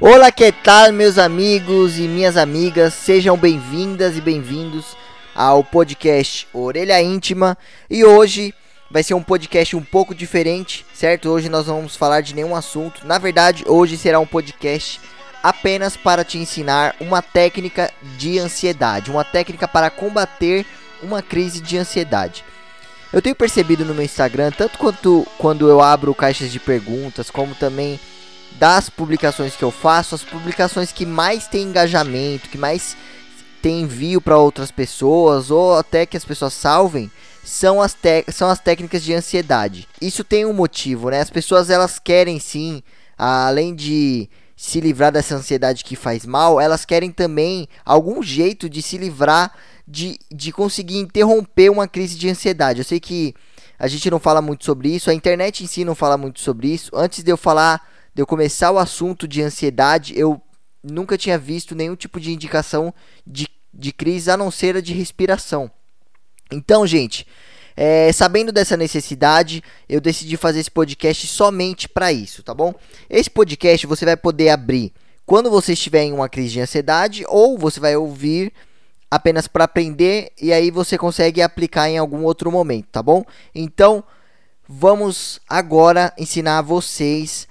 Olá, que tal, meus amigos e minhas amigas? Sejam bem-vindas e bem-vindos ao podcast Orelha Íntima. E hoje vai ser um podcast um pouco diferente, certo? Hoje nós vamos falar de nenhum assunto. Na verdade, hoje será um podcast apenas para te ensinar uma técnica de ansiedade, uma técnica para combater uma crise de ansiedade. Eu tenho percebido no meu Instagram, tanto quanto quando eu abro caixas de perguntas, como também das publicações que eu faço, as publicações que mais têm engajamento, que mais tem envio para outras pessoas ou até que as pessoas salvem, são as, são as técnicas de ansiedade. Isso tem um motivo, né? As pessoas elas querem sim, além de se livrar dessa ansiedade que faz mal, elas querem também algum jeito de se livrar de, de conseguir interromper uma crise de ansiedade. Eu sei que a gente não fala muito sobre isso, a internet em si não fala muito sobre isso. Antes de eu falar de eu começar o assunto de ansiedade, eu nunca tinha visto nenhum tipo de indicação de, de crise a não ser a de respiração. Então, gente, é, sabendo dessa necessidade, eu decidi fazer esse podcast somente para isso, tá bom? Esse podcast você vai poder abrir quando você estiver em uma crise de ansiedade ou você vai ouvir apenas para aprender e aí você consegue aplicar em algum outro momento, tá bom? Então, vamos agora ensinar vocês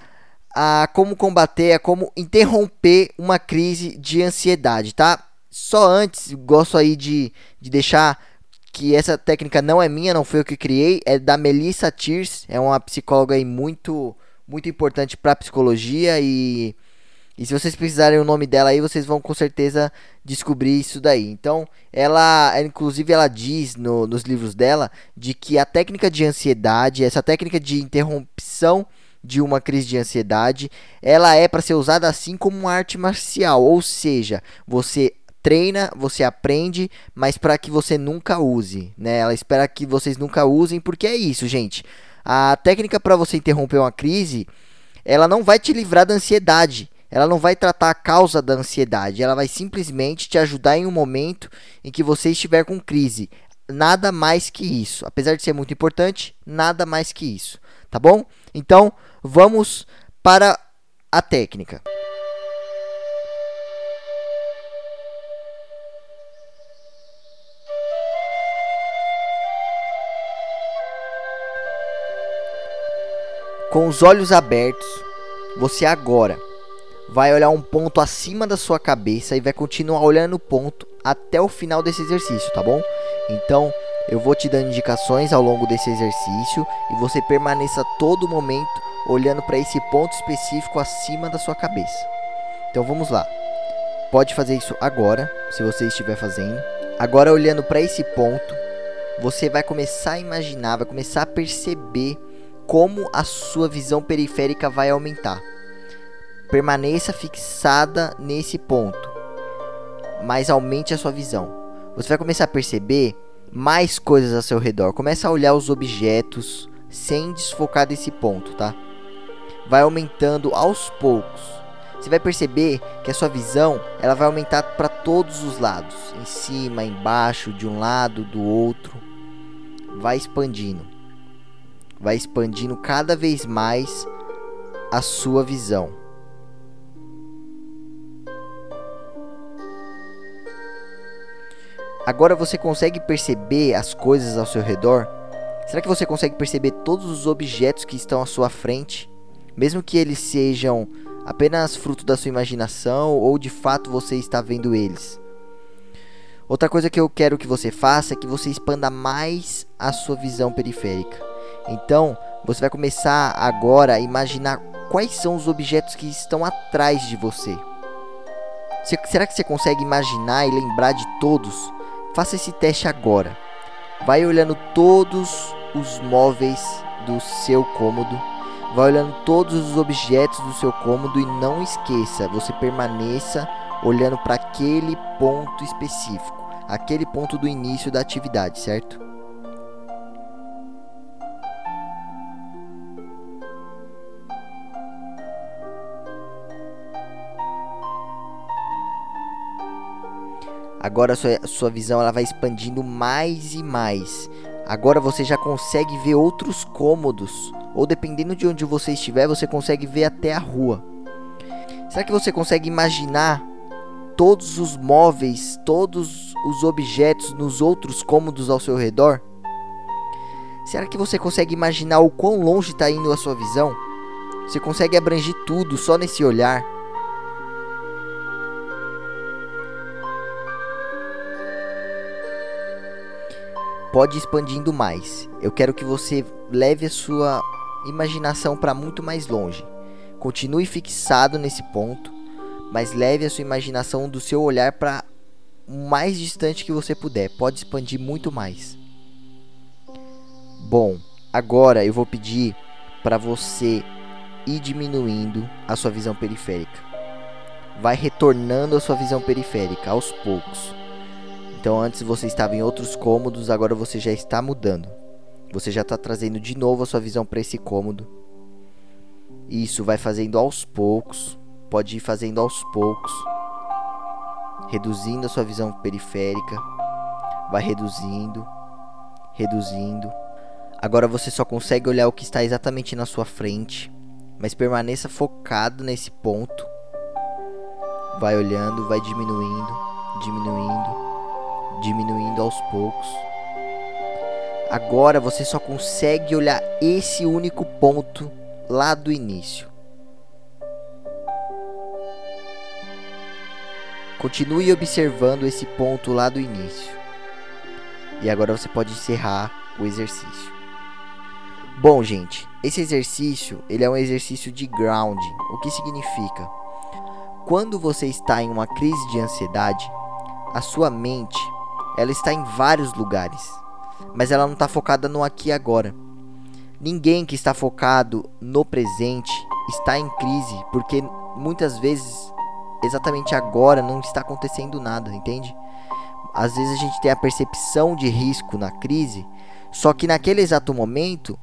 a como combater, a como interromper uma crise de ansiedade, tá? Só antes, gosto aí de, de deixar que essa técnica não é minha, não foi eu que criei, é da Melissa Tears, é uma psicóloga aí muito, muito importante para psicologia e, e se vocês precisarem o nome dela aí, vocês vão com certeza descobrir isso daí. Então, ela, inclusive ela diz no, nos livros dela de que a técnica de ansiedade, essa técnica de interrupção de uma crise de ansiedade, ela é para ser usada assim como uma arte marcial, ou seja, você treina, você aprende, mas para que você nunca use, né? Ela espera que vocês nunca usem, porque é isso, gente. A técnica para você interromper uma crise, ela não vai te livrar da ansiedade. Ela não vai tratar a causa da ansiedade, ela vai simplesmente te ajudar em um momento em que você estiver com crise. Nada mais que isso. Apesar de ser muito importante, nada mais que isso. Tá bom? Então, vamos para a técnica. Com os olhos abertos, você agora vai olhar um ponto acima da sua cabeça e vai continuar olhando o ponto até o final desse exercício, tá bom? Então, eu vou te dando indicações ao longo desse exercício e você permaneça todo momento olhando para esse ponto específico acima da sua cabeça. Então vamos lá. Pode fazer isso agora, se você estiver fazendo. Agora olhando para esse ponto, você vai começar a imaginar, vai começar a perceber como a sua visão periférica vai aumentar. Permaneça fixada nesse ponto, mas aumente a sua visão. Você vai começar a perceber mais coisas ao seu redor. Começa a olhar os objetos sem desfocar desse ponto, tá? Vai aumentando aos poucos. Você vai perceber que a sua visão ela vai aumentar para todos os lados, em cima, embaixo, de um lado, do outro. Vai expandindo. Vai expandindo cada vez mais a sua visão. Agora você consegue perceber as coisas ao seu redor? Será que você consegue perceber todos os objetos que estão à sua frente, mesmo que eles sejam apenas fruto da sua imaginação ou de fato você está vendo eles? Outra coisa que eu quero que você faça é que você expanda mais a sua visão periférica. Então, você vai começar agora a imaginar quais são os objetos que estão atrás de você. Será que você consegue imaginar e lembrar de todos? Faça esse teste agora. Vai olhando todos os móveis do seu cômodo. Vai olhando todos os objetos do seu cômodo e não esqueça, você permaneça olhando para aquele ponto específico, aquele ponto do início da atividade, certo? Agora a sua, sua visão ela vai expandindo mais e mais. Agora você já consegue ver outros cômodos, ou dependendo de onde você estiver, você consegue ver até a rua. Será que você consegue imaginar todos os móveis, todos os objetos nos outros cômodos ao seu redor? Será que você consegue imaginar o quão longe está indo a sua visão? Você consegue abranger tudo só nesse olhar? Pode ir expandindo mais. Eu quero que você leve a sua imaginação para muito mais longe. Continue fixado nesse ponto, mas leve a sua imaginação do seu olhar para o mais distante que você puder. Pode expandir muito mais. Bom, agora eu vou pedir para você ir diminuindo a sua visão periférica. Vai retornando a sua visão periférica aos poucos. Então antes você estava em outros cômodos, agora você já está mudando. Você já está trazendo de novo a sua visão para esse cômodo. Isso vai fazendo aos poucos. Pode ir fazendo aos poucos. Reduzindo a sua visão periférica. Vai reduzindo. Reduzindo. Agora você só consegue olhar o que está exatamente na sua frente. Mas permaneça focado nesse ponto. Vai olhando, vai diminuindo, diminuindo, diminuindo aos poucos. Agora você só consegue olhar esse único ponto lá do início. Continue observando esse ponto lá do início. E agora você pode encerrar o exercício. Bom, gente, esse exercício, ele é um exercício de grounding. O que significa? Quando você está em uma crise de ansiedade, a sua mente, ela está em vários lugares mas ela não está focada no aqui e agora. Ninguém que está focado no presente está em crise, porque muitas vezes, exatamente agora, não está acontecendo nada, entende? Às vezes a gente tem a percepção de risco na crise, só que naquele exato momento,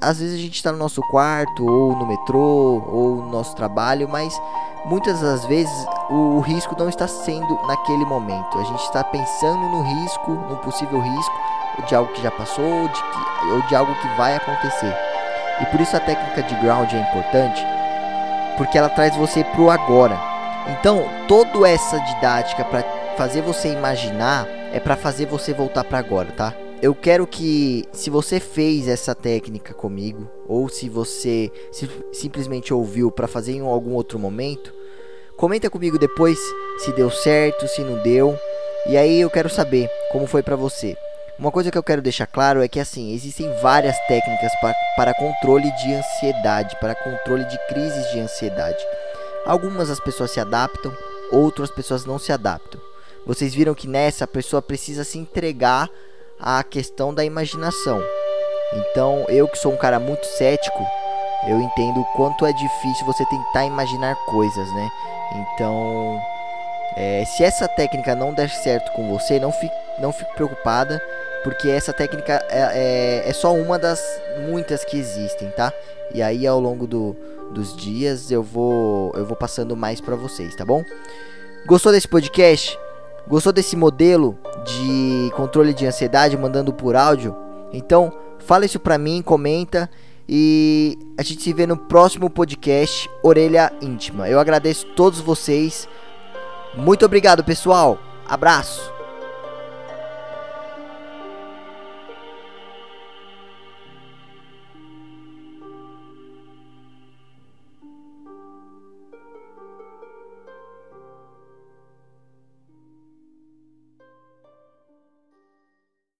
às vezes a gente está no nosso quarto, ou no metrô, ou no nosso trabalho, mas muitas das vezes o, o risco não está sendo naquele momento. A gente está pensando no risco, no possível risco, de algo que já passou ou de, que, ou de algo que vai acontecer. E por isso a técnica de ground é importante, porque ela traz você pro agora. Então, toda essa didática para fazer você imaginar é para fazer você voltar para agora, tá? Eu quero que, se você fez essa técnica comigo, ou se você se, simplesmente ouviu para fazer em algum outro momento, comenta comigo depois se deu certo, se não deu. E aí eu quero saber como foi para você. Uma coisa que eu quero deixar claro é que assim, existem várias técnicas para, para controle de ansiedade, para controle de crises de ansiedade. Algumas as pessoas se adaptam, outras pessoas não se adaptam. Vocês viram que nessa a pessoa precisa se entregar à questão da imaginação. Então, eu que sou um cara muito cético, eu entendo o quanto é difícil você tentar imaginar coisas, né? Então, é, se essa técnica não der certo com você, não fique, não fique preocupada porque essa técnica é, é, é, só uma das muitas que existem, tá? E aí ao longo do, dos dias eu vou eu vou passando mais para vocês, tá bom? Gostou desse podcast? Gostou desse modelo de controle de ansiedade mandando por áudio? Então fala isso pra mim, comenta e a gente se vê no próximo podcast Orelha Íntima. Eu agradeço todos vocês. Muito obrigado, pessoal. Abraço.